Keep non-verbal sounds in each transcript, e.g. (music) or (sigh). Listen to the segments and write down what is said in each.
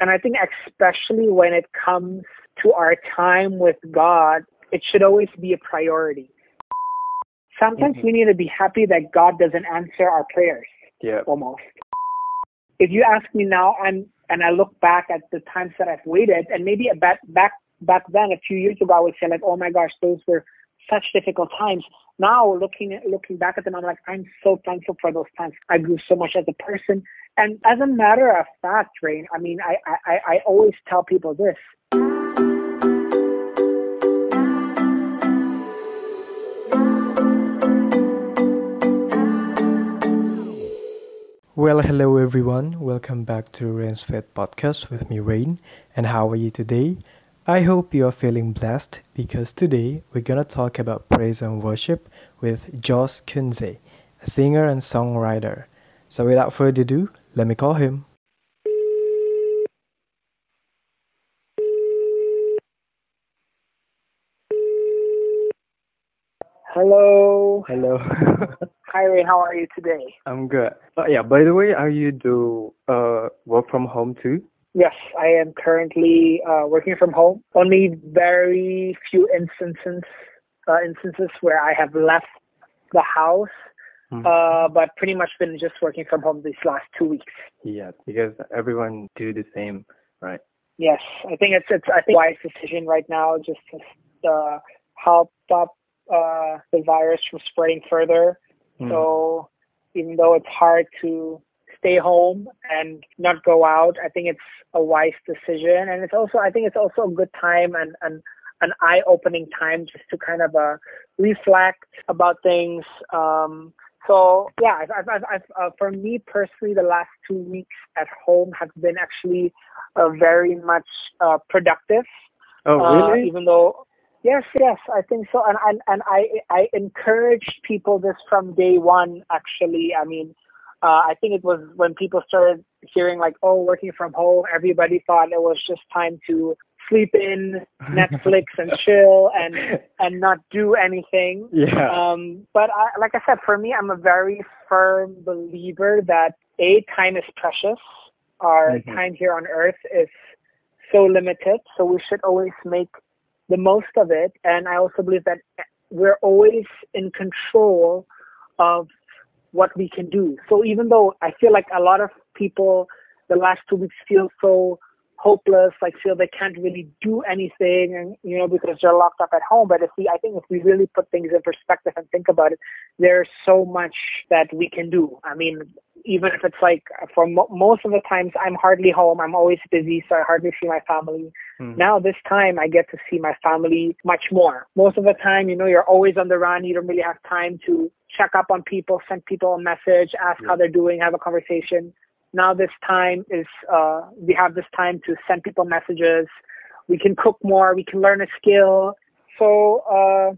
And I think especially when it comes to our time with God, it should always be a priority. Sometimes Mhm. we need to be happy that God doesn't answer our prayers Yeah. almost. If you ask me now, I'm and I look back at the times that I've waited, and maybe a back back back then, a few years ago, I would say like, "Oh my gosh, those were such difficult times." Now, looking at looking back at them, I'm like, I'm so thankful for those times. I grew so much as a person, and as a matter of fact, Rain, I mean, I I, I always tell people this. Well, hello everyone. Welcome back to Rain's Fed Podcast with me, Rain. And how are you today? I hope you are feeling blessed because today we're gonna talk about praise and worship with Josh Kunze, a singer and songwriter. So without further ado, let me call him. Hello, Hello. (laughs) hi Rain, how are you today? I'm good. Oh, yeah. By the way, are you do uh work from home too? Yes, I am currently uh, working from home. Only very few instances uh, instances where I have left the house, Mhm. uh, but pretty much been just working from home these last two weeks. Yeah, because everyone do the same, right? Yes, I think it's it's I think wise decision right now just to uh, help stop uh, the virus from spreading further. Mm. So even though it's hard to stay home and not go out, I think it's a wise decision. And it's also, I think it's also a good time and, and an eye-opening time just to kind of uh, reflect about things. Um, so yeah, I've, I've, I've, I've, uh, for me personally, the last two weeks at home have been actually uh, very much uh, productive. oh, Uh, really? even though, yes, yes, I think so. And and and I I encouraged people this from day one. Actually, I mean, uh, I think it was when people started hearing like, oh, working from home, everybody thought it was just time to sleep in, (laughs) Netflix, and chill, and and not do anything. yeah. Um, but I, like I said, for me, I'm a very firm believer that a time is precious. Our Mhm. time here on Earth is so limited, so we should always make the most of it. And I also believe that we're always in control of what we can do. So even though I feel like a lot of people the last two weeks feel so hopeless, like feel they can't really do anything and you know, because they're locked up at home. But if we I think if we really put things in perspective and think about it, there's so much that we can do. I mean, even if it's like for mo- most of the times I'm hardly home, I'm always busy, so I hardly see my family. Mm. Now this time I get to see my family much more. Most of the time, you know, you're always on the run. You don't really have time to check up on people, send people a message, ask Yeah. how they're doing, have a conversation. Now this time is, uh, we have this time to send people messages. We can cook more. We can learn a skill. So, uh,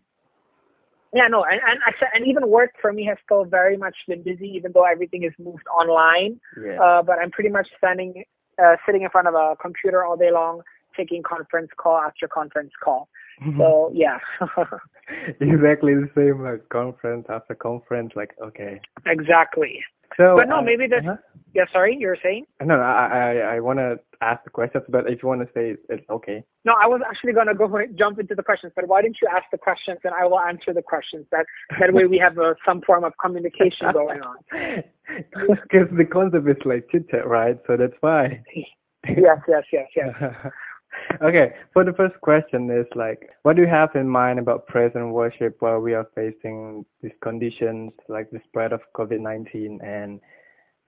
yeah, no, and, and, I- and even work for me has still very much been busy, even though everything is moved online. yeah. Uh, but I'm pretty much standing, uh, sitting in front of a computer all day long, taking conference call after conference call. So yeah, (laughs) exactly the same, like conference after conference. Like, okay. exactly. So, But no, uh, maybe this- uh-huh. Yeah, sorry, you were saying? No, no, I, I, I want to ask the questions, but if you want to say it, it's okay. No, I was actually going to go for jump into the questions, but why didn't you ask the questions and I will answer the questions? That that way we have uh, some form of communication going on. (laughs) Because the concept is like chit chat, right? So that's why. (laughs) Yes, yes, yes, yes. (laughs) okay, so the first question is like, what do you have in mind about praise and worship while we are facing these conditions like the spread of COVID-19 and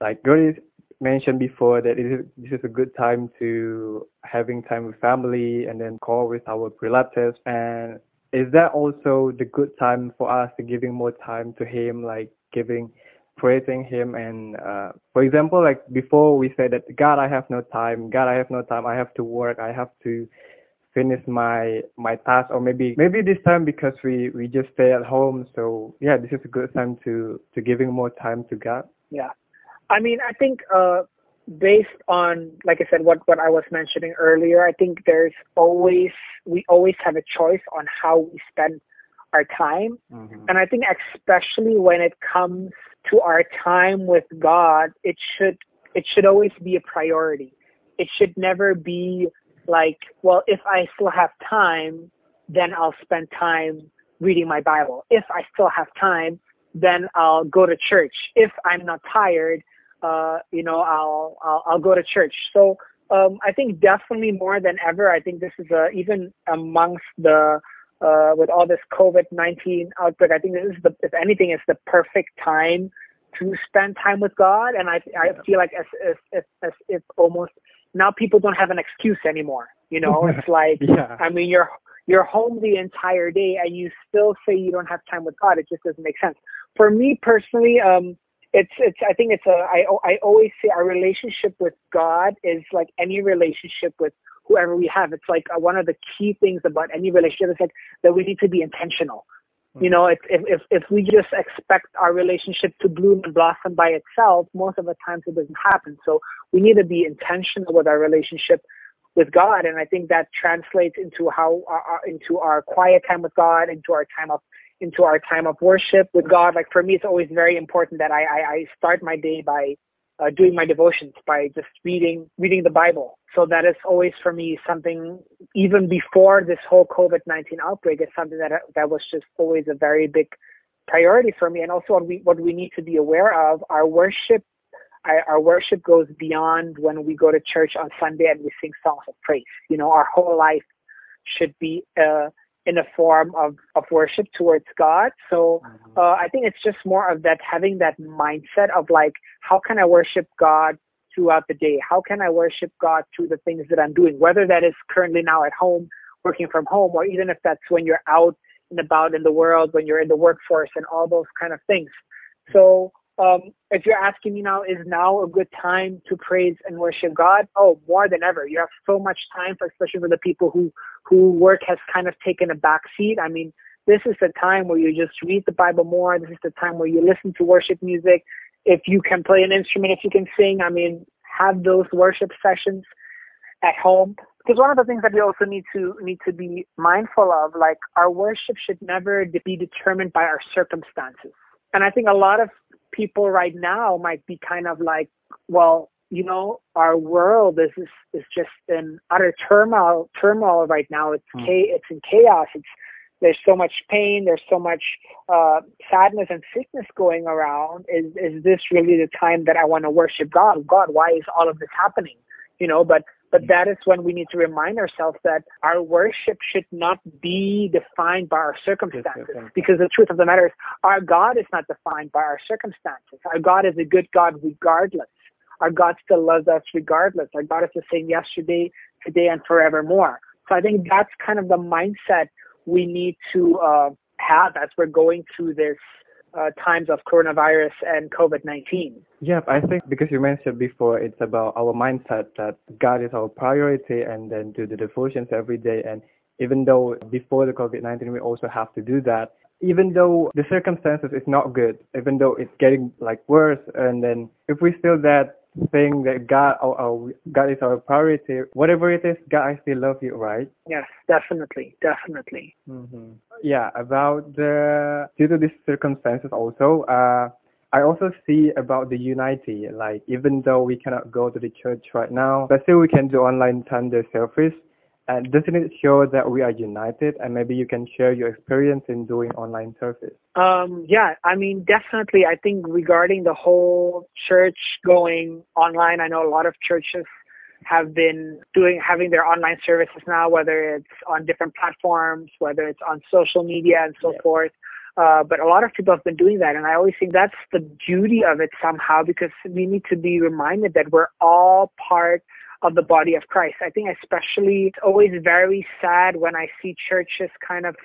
like you already mentioned before that this is a good time to having time with family and then call with our relatives. And is that also the good time for us to giving more time to him like giving praising him? And uh, for example like before we said that god i have no time. God i have no time. I have to work. I have to finish my my task. Or maybe maybe this time because we we just stay at home. So yeah this is a good time to to giving more time to god. Yeah. I mean, I think uh, based on, like I said, what, what I was mentioning earlier, I think there's always, we always have a choice on how we spend our time. mm-hmm. And I think especially when it comes to our time with God, it should, it should always be a priority. it should never be like, well, if I still have time, then I'll spend time reading my Bible. If I still have time, then I'll go to church. If I'm not tired, uh, you know, I'll, I'll, I'll go to church. So um, I think definitely more than ever, I think this is a, even amongst the uh, with all this COVID-19 outbreak, I think this is the, if anything, it's the perfect time to spend time with God. And I, I feel like as, as, as, as if almost now people don't have an excuse anymore. You know, it's (laughs) like, yeah. I mean, you're, you're home the entire day and you still say you don't have time with God. It just doesn't make sense. For me personally, um, it's, it's, I think it's a, I, I always say our relationship with God is like any relationship with whoever we have. It's like uh, one of the key things about any relationship is like that we need to be intentional. Mm-hmm. You know, if, if if we just expect our relationship to bloom and blossom by itself, most of the times it doesn't happen. So we need to be intentional with our relationship with God, and I think that translates into how our, into our quiet time with God, into our time of into our time of worship with God. Like for me, it's always very important that I, I, I start my day by uh, doing my devotions by just reading reading the Bible. So that is always for me something even before this whole COVID-19 outbreak is something that that was just always a very big priority for me. And also what we what we need to be aware of, our worship our worship goes beyond when we go to church on Sunday and we sing songs of praise. You know, our whole life should be uh, in a form of, of worship towards God. So mm-hmm. uh, I think it's just more of that having that mindset of like, how can I worship God throughout the day? How can I worship God through the things that I'm doing? Whether that is currently now at home, working from home, or even if that's when you're out and about in the world, when you're in the workforce and all those kind of things. So um, if you're asking me now, is now a good time to praise and worship God? Oh, more than ever. You have so much time, for, especially for the people who, who work has kind of taken a back seat. I mean, this is the time where you just read the Bible more. This is the time where you listen to worship music. If you can play an instrument, if you can sing, I mean, have those worship sessions at home. Because one of the things that we also need to need to be mindful of, like our worship should never be determined by our circumstances. And I think a lot of people right now might be kind of like, well, you know, our world is is, is just in utter turmoil turmoil right now. It's mm. cha- it's in chaos. It's there's so much pain. There's so much uh, sadness and sickness going around. Is is this really the time that I want to worship God? God, why is all of this happening? You know, but but that is when we need to remind ourselves that our worship should not be defined by our circumstances. Because the truth of the matter is our God is not defined by our circumstances. Our God is a good God regardless. Our God still loves us regardless. Our God is the same yesterday, today, and forevermore. So I think that's kind of the mindset we need to uh, have as we're going through this uh, times of coronavirus and COVID-19. Yeah, I think because you mentioned before, it's about our mindset that God is our priority and then do the devotions every day. And even though before the COVID-19, we also have to do that, even though the circumstances is not good, even though it's getting like worse, and then if we still that saying that God, our, God is our priority. Whatever it is, God, I still love you, right? Yes, definitely, definitely. Mm-hmm. Yeah, about the due to these circumstances, also, uh, I also see about the unity. Like even though we cannot go to the church right now, but still we can do online Sunday service. And doesn't it show that we are united? And maybe you can share your experience in doing online service. Um, yeah, I mean, definitely. I think regarding the whole church going online, I know a lot of churches have been doing having their online services now, whether it's on different platforms, whether it's on social media and so yeah. forth. Uh, but a lot of people have been doing that, and I always think that's the beauty of it somehow because we need to be reminded that we're all part of the body of Christ. I think especially it's always very sad when I see churches kind of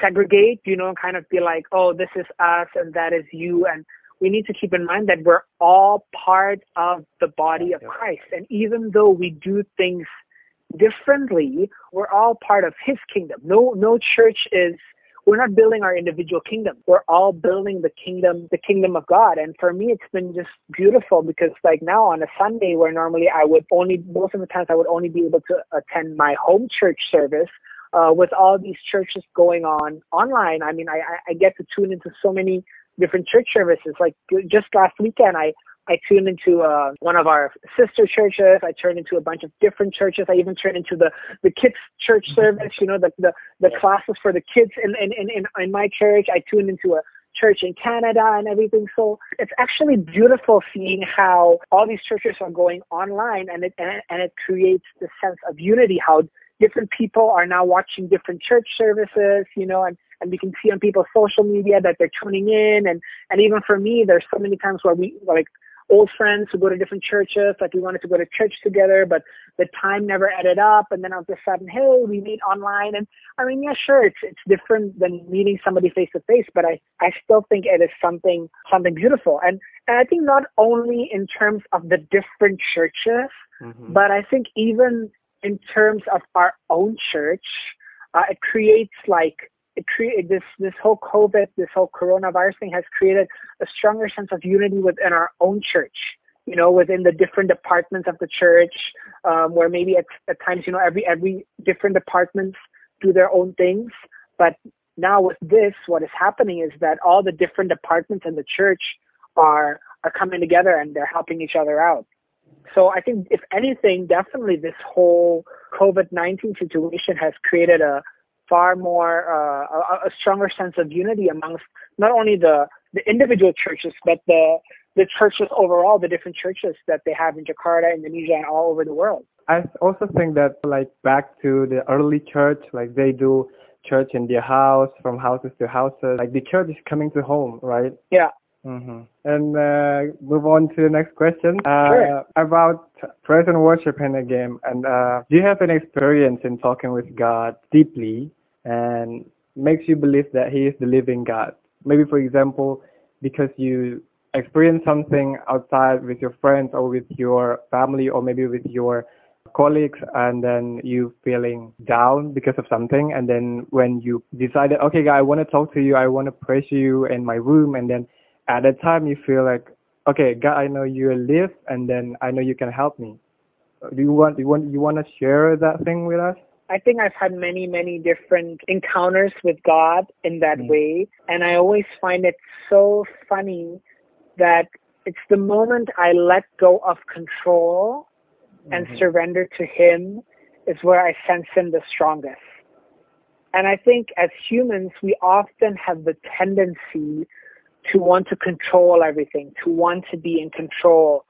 segregate, you know, kind of be like, oh, this is us and that is you. And we need to keep in mind that we're all part of the body of Christ. And even though we do things differently, we're all part of his kingdom. No, no church is we're not building our individual kingdom. We're all building the kingdom, the kingdom of God. And for me, it's been just beautiful because like now on a Sunday where normally I would only, most of the times I would only be able to attend my home church service, uh, with all these churches going on online. I mean, I, I get to tune into so many different church services. Like just last weekend, I I tuned into uh, one of our sister churches. I turned into a bunch of different churches. I even turned into the, the kids church mm-hmm. service, you know, the, the, the classes for the kids in, in, in, in my church. I tuned into a church in Canada and everything. So it's actually beautiful seeing how all these churches are going online and it, and, and it creates the sense of unity, how different people are now watching different church services, you know, and, and we can see on people's social media that they're tuning in. And, and even for me, there's so many times where we, like, old friends who go to different churches, like we wanted to go to church together, but the time never added up. And then all of a sudden, hey, we meet online. And I mean, yeah, sure, it's it's different than meeting somebody face to face, but I I still think it is something something beautiful. And and I think not only in terms of the different churches, mm-hmm. but I think even in terms of our own church, uh, it creates like it created this this whole COVID, this whole coronavirus thing has created a stronger sense of unity within our own church. You know, within the different departments of the church, um, where maybe at, at times, you know, every every different departments do their own things. But now with this, what is happening is that all the different departments in the church are are coming together and they're helping each other out. So I think, if anything, definitely this whole COVID-19 situation has created a, far more uh, a, a, stronger sense of unity amongst not only the the individual churches but the the churches overall, the different churches that they have in Jakarta, Indonesia, and all over the world. I also think that like back to the early church, like they do church in their house, from houses to houses. Like the church is coming to home, right? Yeah. Mm-hmm. And uh, move on to the next question uh, sure. about praise and worship in the game. And uh, do you have an experience in talking with God deeply and makes you believe that he is the living God. Maybe, for example, because you experience something outside with your friends or with your family or maybe with your colleagues and then you feeling down because of something and then when you decided okay God, I want to talk to you I want to praise you in my room and then at that time you feel like okay God I know you live and then I know you can help me do you want you want you want to share that thing with us I think I've had many, many different encounters with God in that mm way. And I always find it so funny that it's the moment I let go of control mm-hmm. and surrender to him is where I sense him the strongest. And I think as humans, we often have the tendency to want to control everything, to want to be in control.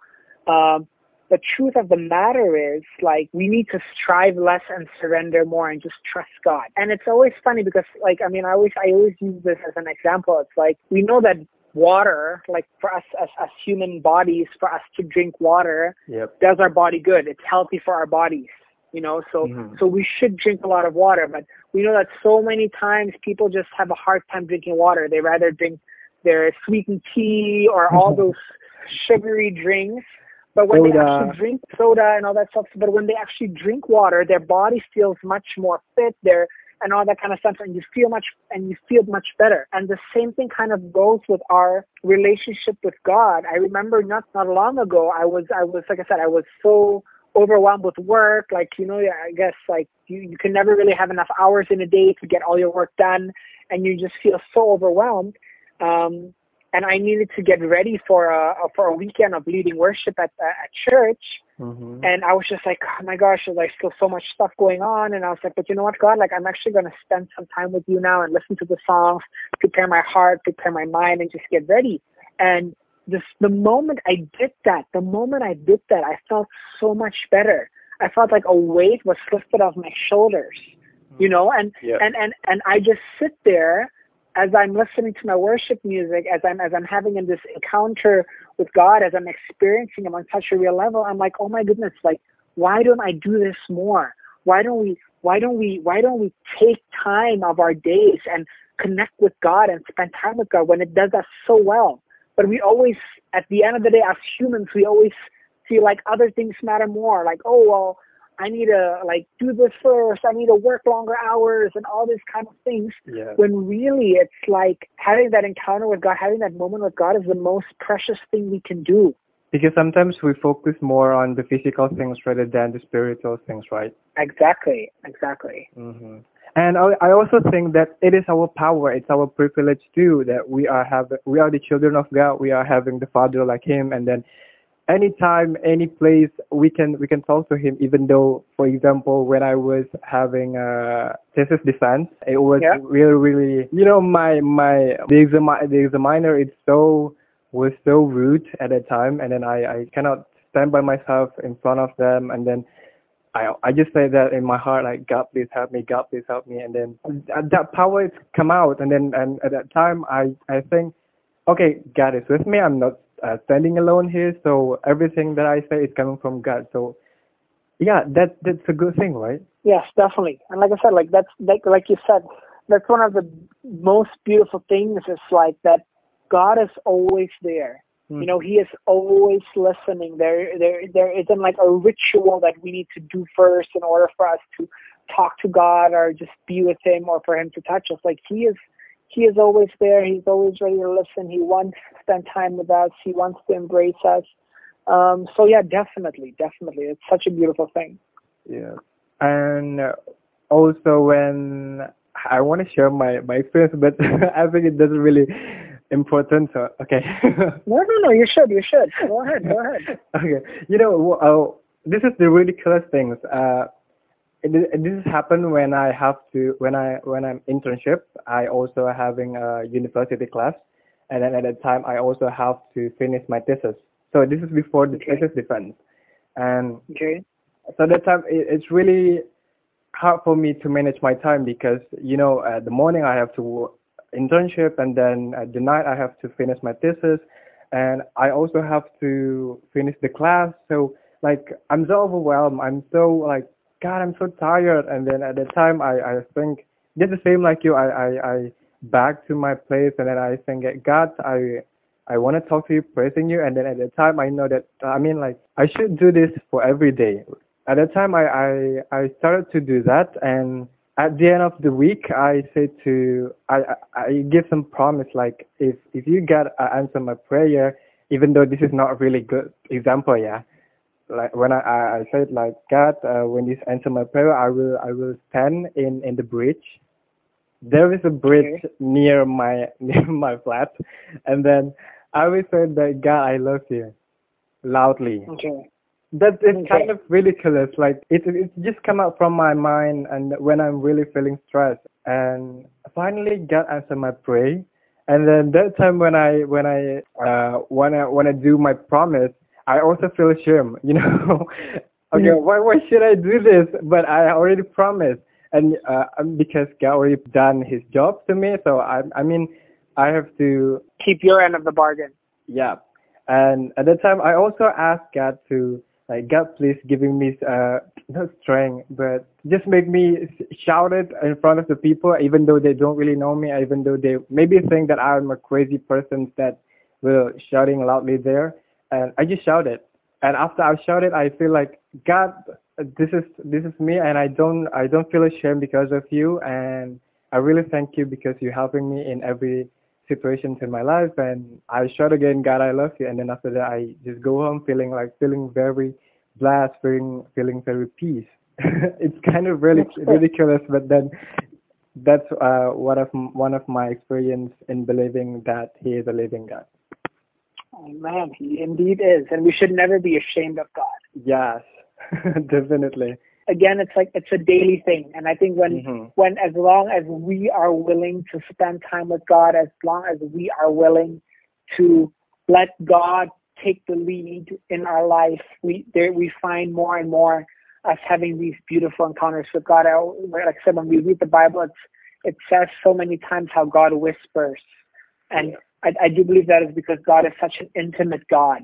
Um, the truth of the matter is like we need to strive less and surrender more and just trust God. And it's always funny because like I mean I always I always use this as an example. It's like we know that water, like for us as, as human bodies, for us to drink water yep. does our body good. It's healthy for our bodies. You know, so mm-hmm. so we should drink a lot of water, but we know that so many times people just have a hard time drinking water. They rather drink their sweetened tea or all (laughs) those sugary drinks but when soda. they actually drink soda and all that stuff, but when they actually drink water, their body feels much more fit. There and all that kind of stuff, and you feel much and you feel much better. And the same thing kind of goes with our relationship with God. I remember not not long ago, I was I was like I said, I was so overwhelmed with work. Like you know, I guess like you you can never really have enough hours in a day to get all your work done, and you just feel so overwhelmed. Um, and I needed to get ready for a for a weekend of leading worship at at church. Mm-hmm. And I was just like, oh my gosh, there's like still so much stuff going on. And I was like, but you know what, God, like I'm actually going to spend some time with you now and listen to the songs, prepare my heart, prepare my mind, and just get ready. And this, the moment I did that, the moment I did that, I felt so much better. I felt like a weight was lifted off my shoulders, you know, and, yeah. and, and, and I just sit there as I'm listening to my worship music, as I'm as I'm having in this encounter with God, as I'm experiencing Him on such a real level, I'm like, oh my goodness, like why don't I do this more? Why don't we why don't we why don't we take time of our days and connect with God and spend time with God when it does us so well? But we always, at the end of the day, as humans, we always feel like other things matter more. Like, oh well, I need to like do this first. I need to work longer hours and all these kind of things. Yeah. When really it's like having that encounter with God, having that moment with God is the most precious thing we can do. Because sometimes we focus more on the physical things rather than the spiritual things, right? Exactly. Exactly. Mm-hmm. And I, I also think that it is our power, it's our privilege too, that we are have we are the children of God, we are having the Father like Him, and then anytime, any place, we can we can talk to Him. Even though, for example, when I was having a thesis defense, it was Yeah. really, really, you know, my my the exam the examiner it's so was so rude at that time, and then I I cannot stand by myself in front of them, and then I I just say that in my heart, like God, please help me, God, please help me, and then that that power come out, and then and at that time, I I think, okay, God is with me. I'm not uh, standing alone here, so everything that I say is coming from God. So, yeah, that that's a good thing, right? Yes, definitely. And like I said, like that's like like you said, that's one of the most beautiful things is like that God is always there. Hmm. You know, He is always listening. There, there, there isn't like a ritual that we need to do first in order for us to talk to God or just be with Him or for Him to touch us. Like He is, He is always there. He's always ready to listen. He wants to spend time with us. He wants to embrace us. Um, so yeah, definitely, definitely, it's such a beautiful thing. Yeah. And uh, also when I want to share my, my experience, but (laughs) I think it doesn't really important. So, okay. (laughs) No, no, no. You should. You should. Go ahead. Go ahead. (laughs) okay. You know, uh, this is the ridiculous things. Uh, it, this happened when I have to, when I, when I'm internship, I also having a university class. And then at that time, I also have to finish my thesis. So this is before the Okay. thesis defense. And Okay. so that time it, it's really hard for me to manage my time because you know at the morning I have to internship and then at the night I have to finish my thesis and I also have to finish the class so like I'm so overwhelmed I'm so like God I'm so tired and then at the time I I think just the same like you I I, I back to my place and then I think God I I want to talk to you, praising you, and then at the time I know that I mean like I should do this for every day. At the time I I, I started to do that, and at the end of the week I say to I I, give some promise like if if you uh, answer my prayer, even though this is not a really good example, yeah. Like when I I, I said like God, uh, when you answer my prayer, I will I will stand in in the bridge. There is a bridge near my (laughs) near my flat, and then I will say that God, I love you, loudly. Okay. That it's Okay. kind of ridiculous. Like it it just come out from my mind, and when I'm really feeling stressed, and finally God answered my prayer. And then that time when I when I uh, wanna wanna do my promise, I also feel shame. You know, (laughs) okay, why why should I do this? But I already promised, and uh, um, because God already done His job to me, so I I mean I have to Keep your end of the bargain. yeah. And at that time, I also asked God to, like, God, please giving me, uh, not strength, but just make me shout it in front of the people, even though they don't really know me, even though they maybe think that I'm a crazy person that will shouting loudly there. And I just shouted. And after I shouted, I feel like, God, this is, this is me and I don't, I don't feel ashamed because of you. And I really thank you because you're helping me in every situations in my life and I shout again, God, I love you. And then after that, I just go home feeling like feeling very blessed, feeling, feeling very peace. (laughs) it's kind of really ridiculous, but then that's uh, one of one of my experience in believing that He is a living God. Oh, man, he indeed is. And we should never be ashamed of God. Yes, (laughs) definitely. Again, it's like, it's a daily thing. And I think when, Mhm. when, as long as we are willing to spend time with God, as long as we are willing to let God take the lead in our life, we, there, we find more and more us having these beautiful encounters with God. I, like I said, when we read the Bible, it's, it says so many times how God whispers. And I, I do believe that is because God is such an intimate God.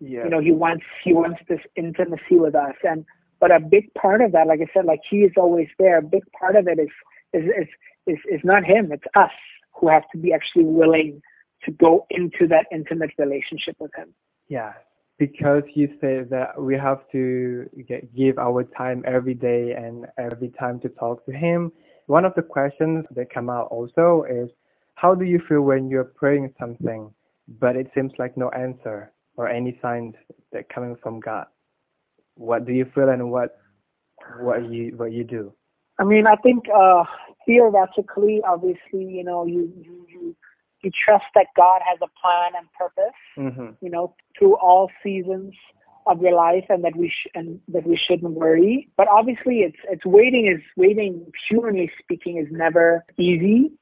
Yeah. You know, he wants he wants this intimacy with us, and but a big part of that, like I said, like he is always there. A big part of it is is is is, is not him; it's us who have to be actually willing to go into that intimate relationship with him. Yeah, because you say that we have to get, give our time every day and every time to talk to him. One of the questions that come out also is, how do you feel when you're praying something, but it seems like no answer or any signs that coming from God? What do you feel and what what you what you do? I mean, I think uh, theoretically, obviously, you know, you, you, you, you trust that God has a plan and purpose, Mm-hmm. you know, through all seasons of your life and that we sh- and that we shouldn't worry. But obviously it's it's waiting is waiting humanly speaking is never easy.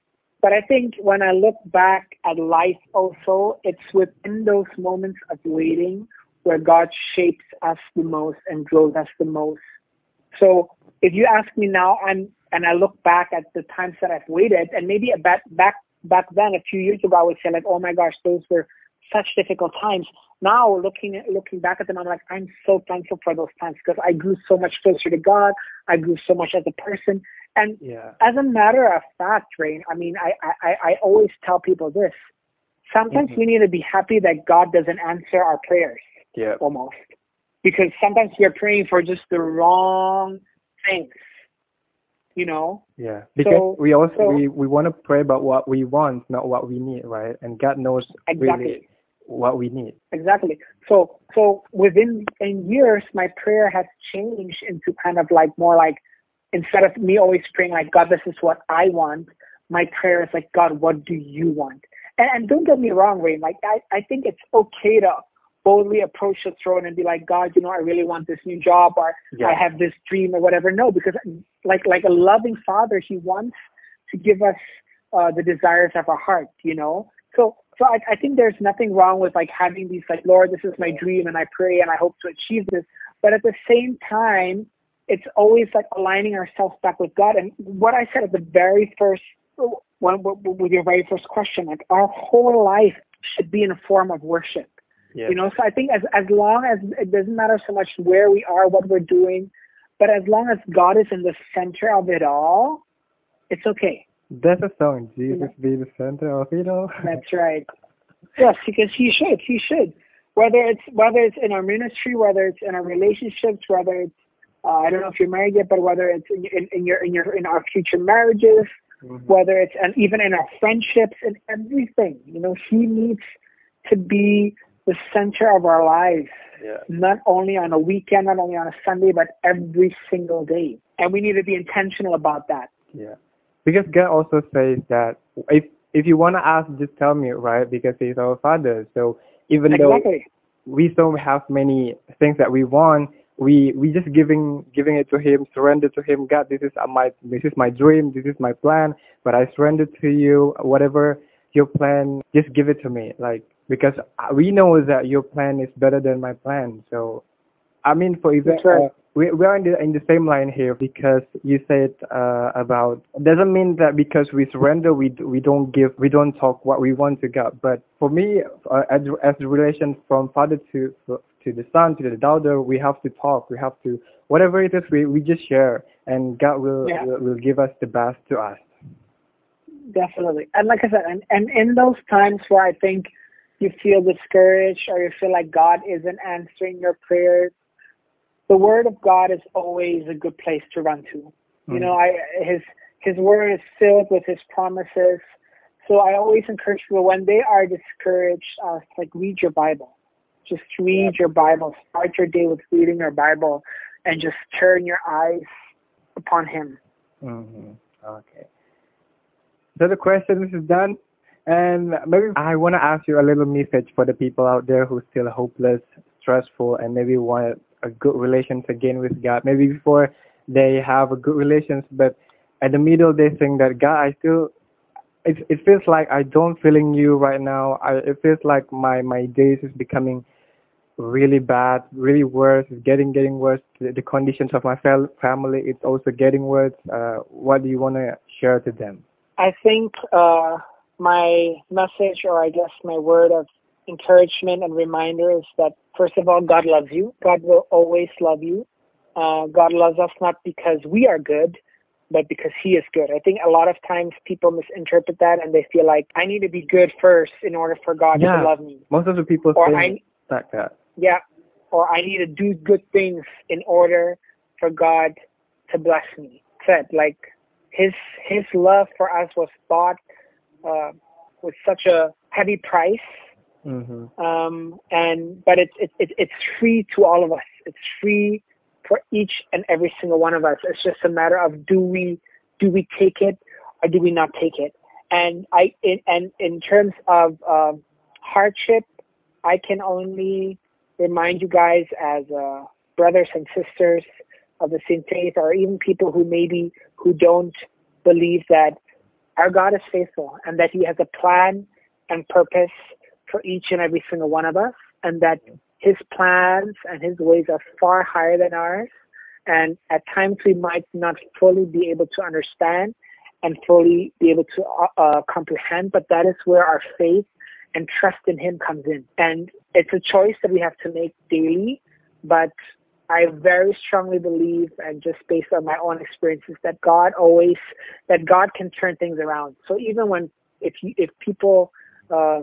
But I think when I look back at life also, it's within those moments of waiting where God shapes us the most and grows us the most. So if you ask me now, I'm, and I look back at the times that I've waited, and maybe back, back, back then, a few years ago, I would say like, oh my gosh, those were such difficult times. Now looking looking back at them, I'm like, I'm so thankful for those times because I grew so much closer to God. I grew so much as a person. And Yeah. as a matter of fact, Rain, I mean, I, I, I always tell people this. Sometimes Mhm. we need to be happy that God doesn't answer our prayers Yeah. almost. Because sometimes we're praying for just the wrong things. You know? Yeah. Because So- we also so- we, we want to pray about what we want, not what we need, right? And God knows Exactly. really what we need. Exactly. So so within in years my prayer has changed into kind of like more like instead of me always praying like God this is what I want, my prayer is like God what do you want? And, and don't get me wrong, Wayne, like I, I think it's okay to boldly approach the throne and be like, God, you know, I really want this new job or Yeah. I have this dream or whatever. No, because like like a loving father, he wants to give us uh, the desires of our heart, you know. So so I, I think there's nothing wrong with like having these like, Lord, this is my dream and I pray and I hope to achieve this. But at the same time, it's always like aligning ourselves back with God. And what I said at the very first, when, with your very first question, like our whole life should be in a form of worship. Yeah. You know, so I think as as long as it doesn't matter so much where we are, what we're doing, but as long as God is in the center of it all, it's okay. That's a song. Jesus be the center of it all. (laughs) That's right. Yes, because he should. He should. Whether it's whether it's in our ministry, whether it's in our relationships, whether it's uh, I don't know if you're married yet, but whether it's in, in, in your in your in our future marriages, Mhm. whether it's and even in our friendships and everything. You know, he needs to be the center of our lives, Yeah. not only on a weekend, not only on a Sunday, but every single day. And we need to be intentional about that. Yeah. Because God also says that if if you want to ask, just tell me, right? Because He's our Father. So even though we don't have many things that we want, we we just giving giving it to Him, surrender to Him. God, this is my this is my dream, this is my plan, but I surrender to you. Whatever your plan, just give it to me. Like because we know that your plan is better than my plan. So, I mean, for example. We we are in the in the same line here because you said uh, about doesn't mean that because we surrender we we don't give we don't talk what we want to God. But for me, uh, as as the relation from father to to the son to the daughter, we have to talk. We have to whatever it is we we just share, and God will Yeah. will, will give us the best to us. Definitely. And like I said, and, and in those times where I think you feel discouraged or you feel like God isn't answering your prayers, the word of God is always a good place to run to. You know, I his his word is filled with his promises. So I always encourage people when they are discouraged, uh, like read your Bible. Just read your Bible. Start your day with reading your Bible and just turn your eyes upon him. hmm Okay. So the questions is done. And maybe I want to ask you a little message for the people out there who are still hopeless, stressful, and maybe want a good relations again with God. Maybe before they have a good relations, but at the middle they think that God, I still, it, it feels like I don't feeling you right now. I, it feels like my, my days is becoming really bad, really worse. It's getting getting worse. The, the conditions of my fel- family, it's also getting worse. Uh, what do you want to share to them? I think uh, my message, or I guess my word of encouragement and reminder is that first of all, God loves you. God will always love you. Uh, God loves us not because we are good, but because He is good. I think a lot of times people misinterpret that and they feel like I need to be good first in order for God Yeah. to love me, Most of the people or think I like that. yeah, or I need to do good things in order for God to bless me. Said like His His love for us was bought uh, with such a heavy price, hmm um, and but it's it, it, it's free to all of us. It's free for each and every single one of us. It's just a matter of do we do we take it or do we not take it? And I, in, and in terms of uh, hardship, I can only remind you guys as uh, brothers and sisters of the same faith, or even people who maybe who don't believe that our God is faithful and that He has a plan and purpose for each and every single one of us, and that His plans and His ways are far higher than ours. And at times we might not fully be able to understand and fully be able to uh, uh, comprehend, but that is where our faith and trust in Him comes in. And it's a choice that we have to make daily, but I very strongly believe, and just based on my own experiences, that God always, that God can turn things around. So even when, if you, if people uh,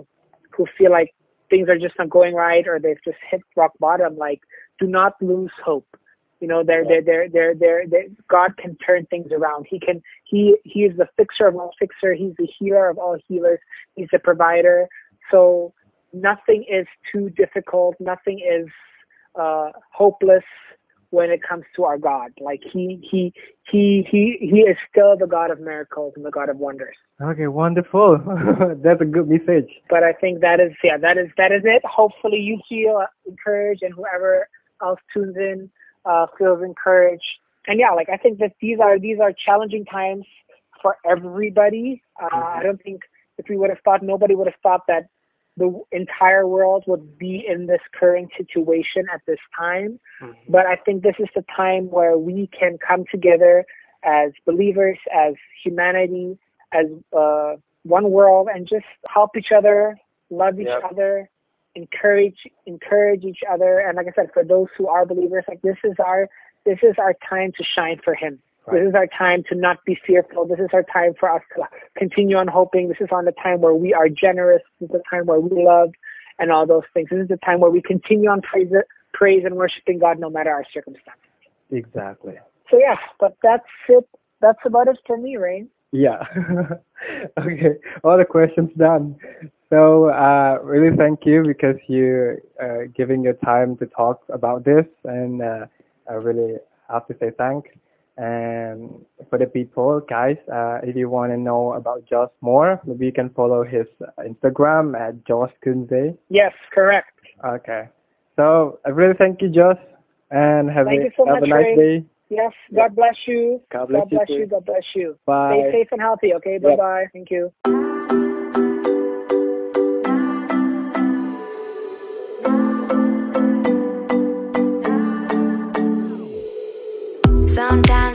who feel like things are just not going right or they've just hit rock bottom, like do not lose hope. You know, they're, they're, they're, they're, they're, they're, God can turn things around. He can, he, he is the fixer of all fixer. He's the healer of all healers. He's the provider. So nothing is too difficult. Nothing is uh, hopeless when it comes to our God. Like he, he, he, he, he is still the God of miracles and the God of wonders. Okay, wonderful. (laughs) That's a good message. But I think that is, yeah, that is, that is it. Hopefully you feel encouraged and whoever else tunes in, uh, feels encouraged. And yeah, like I think that these are, these are challenging times for everybody. Uh. I don't think if we would have thought, nobody would have thought that the entire world would be in this current situation at this time. Mm-hmm. But I think this is the time where we can come together as believers, as humanity, as uh, one world, and just help each other, love each yep. other, encourage encourage each other. And like I said, for those who are believers, like this is our this is our time to shine for Him. Right. This is our time to not be fearful. This is our time for us to continue on hoping. This is on the time where we are generous. This is the time where we love and all those things. This is the time where we continue on praise, praise and worshiping God no matter our circumstances. Exactly. So yeah, but that's it. That's about it for me, Rain. Yeah. (laughs) okay. All the questions done. So uh, really thank you because you uh, giving your time to talk about this and uh, I really have to say thanks. And for the people, guys, uh, if you want to know about Josh more, maybe you can follow his Instagram at Josh Kunze. Yes, correct. Okay. So I really thank you, Josh, and have, thank a, so have much, a nice Ray. day. Yes, God bless you. God bless, God bless you. you. God bless you. Bye. Stay safe and healthy, okay? Bye-bye. Thank you. Sometimes